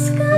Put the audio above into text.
sky.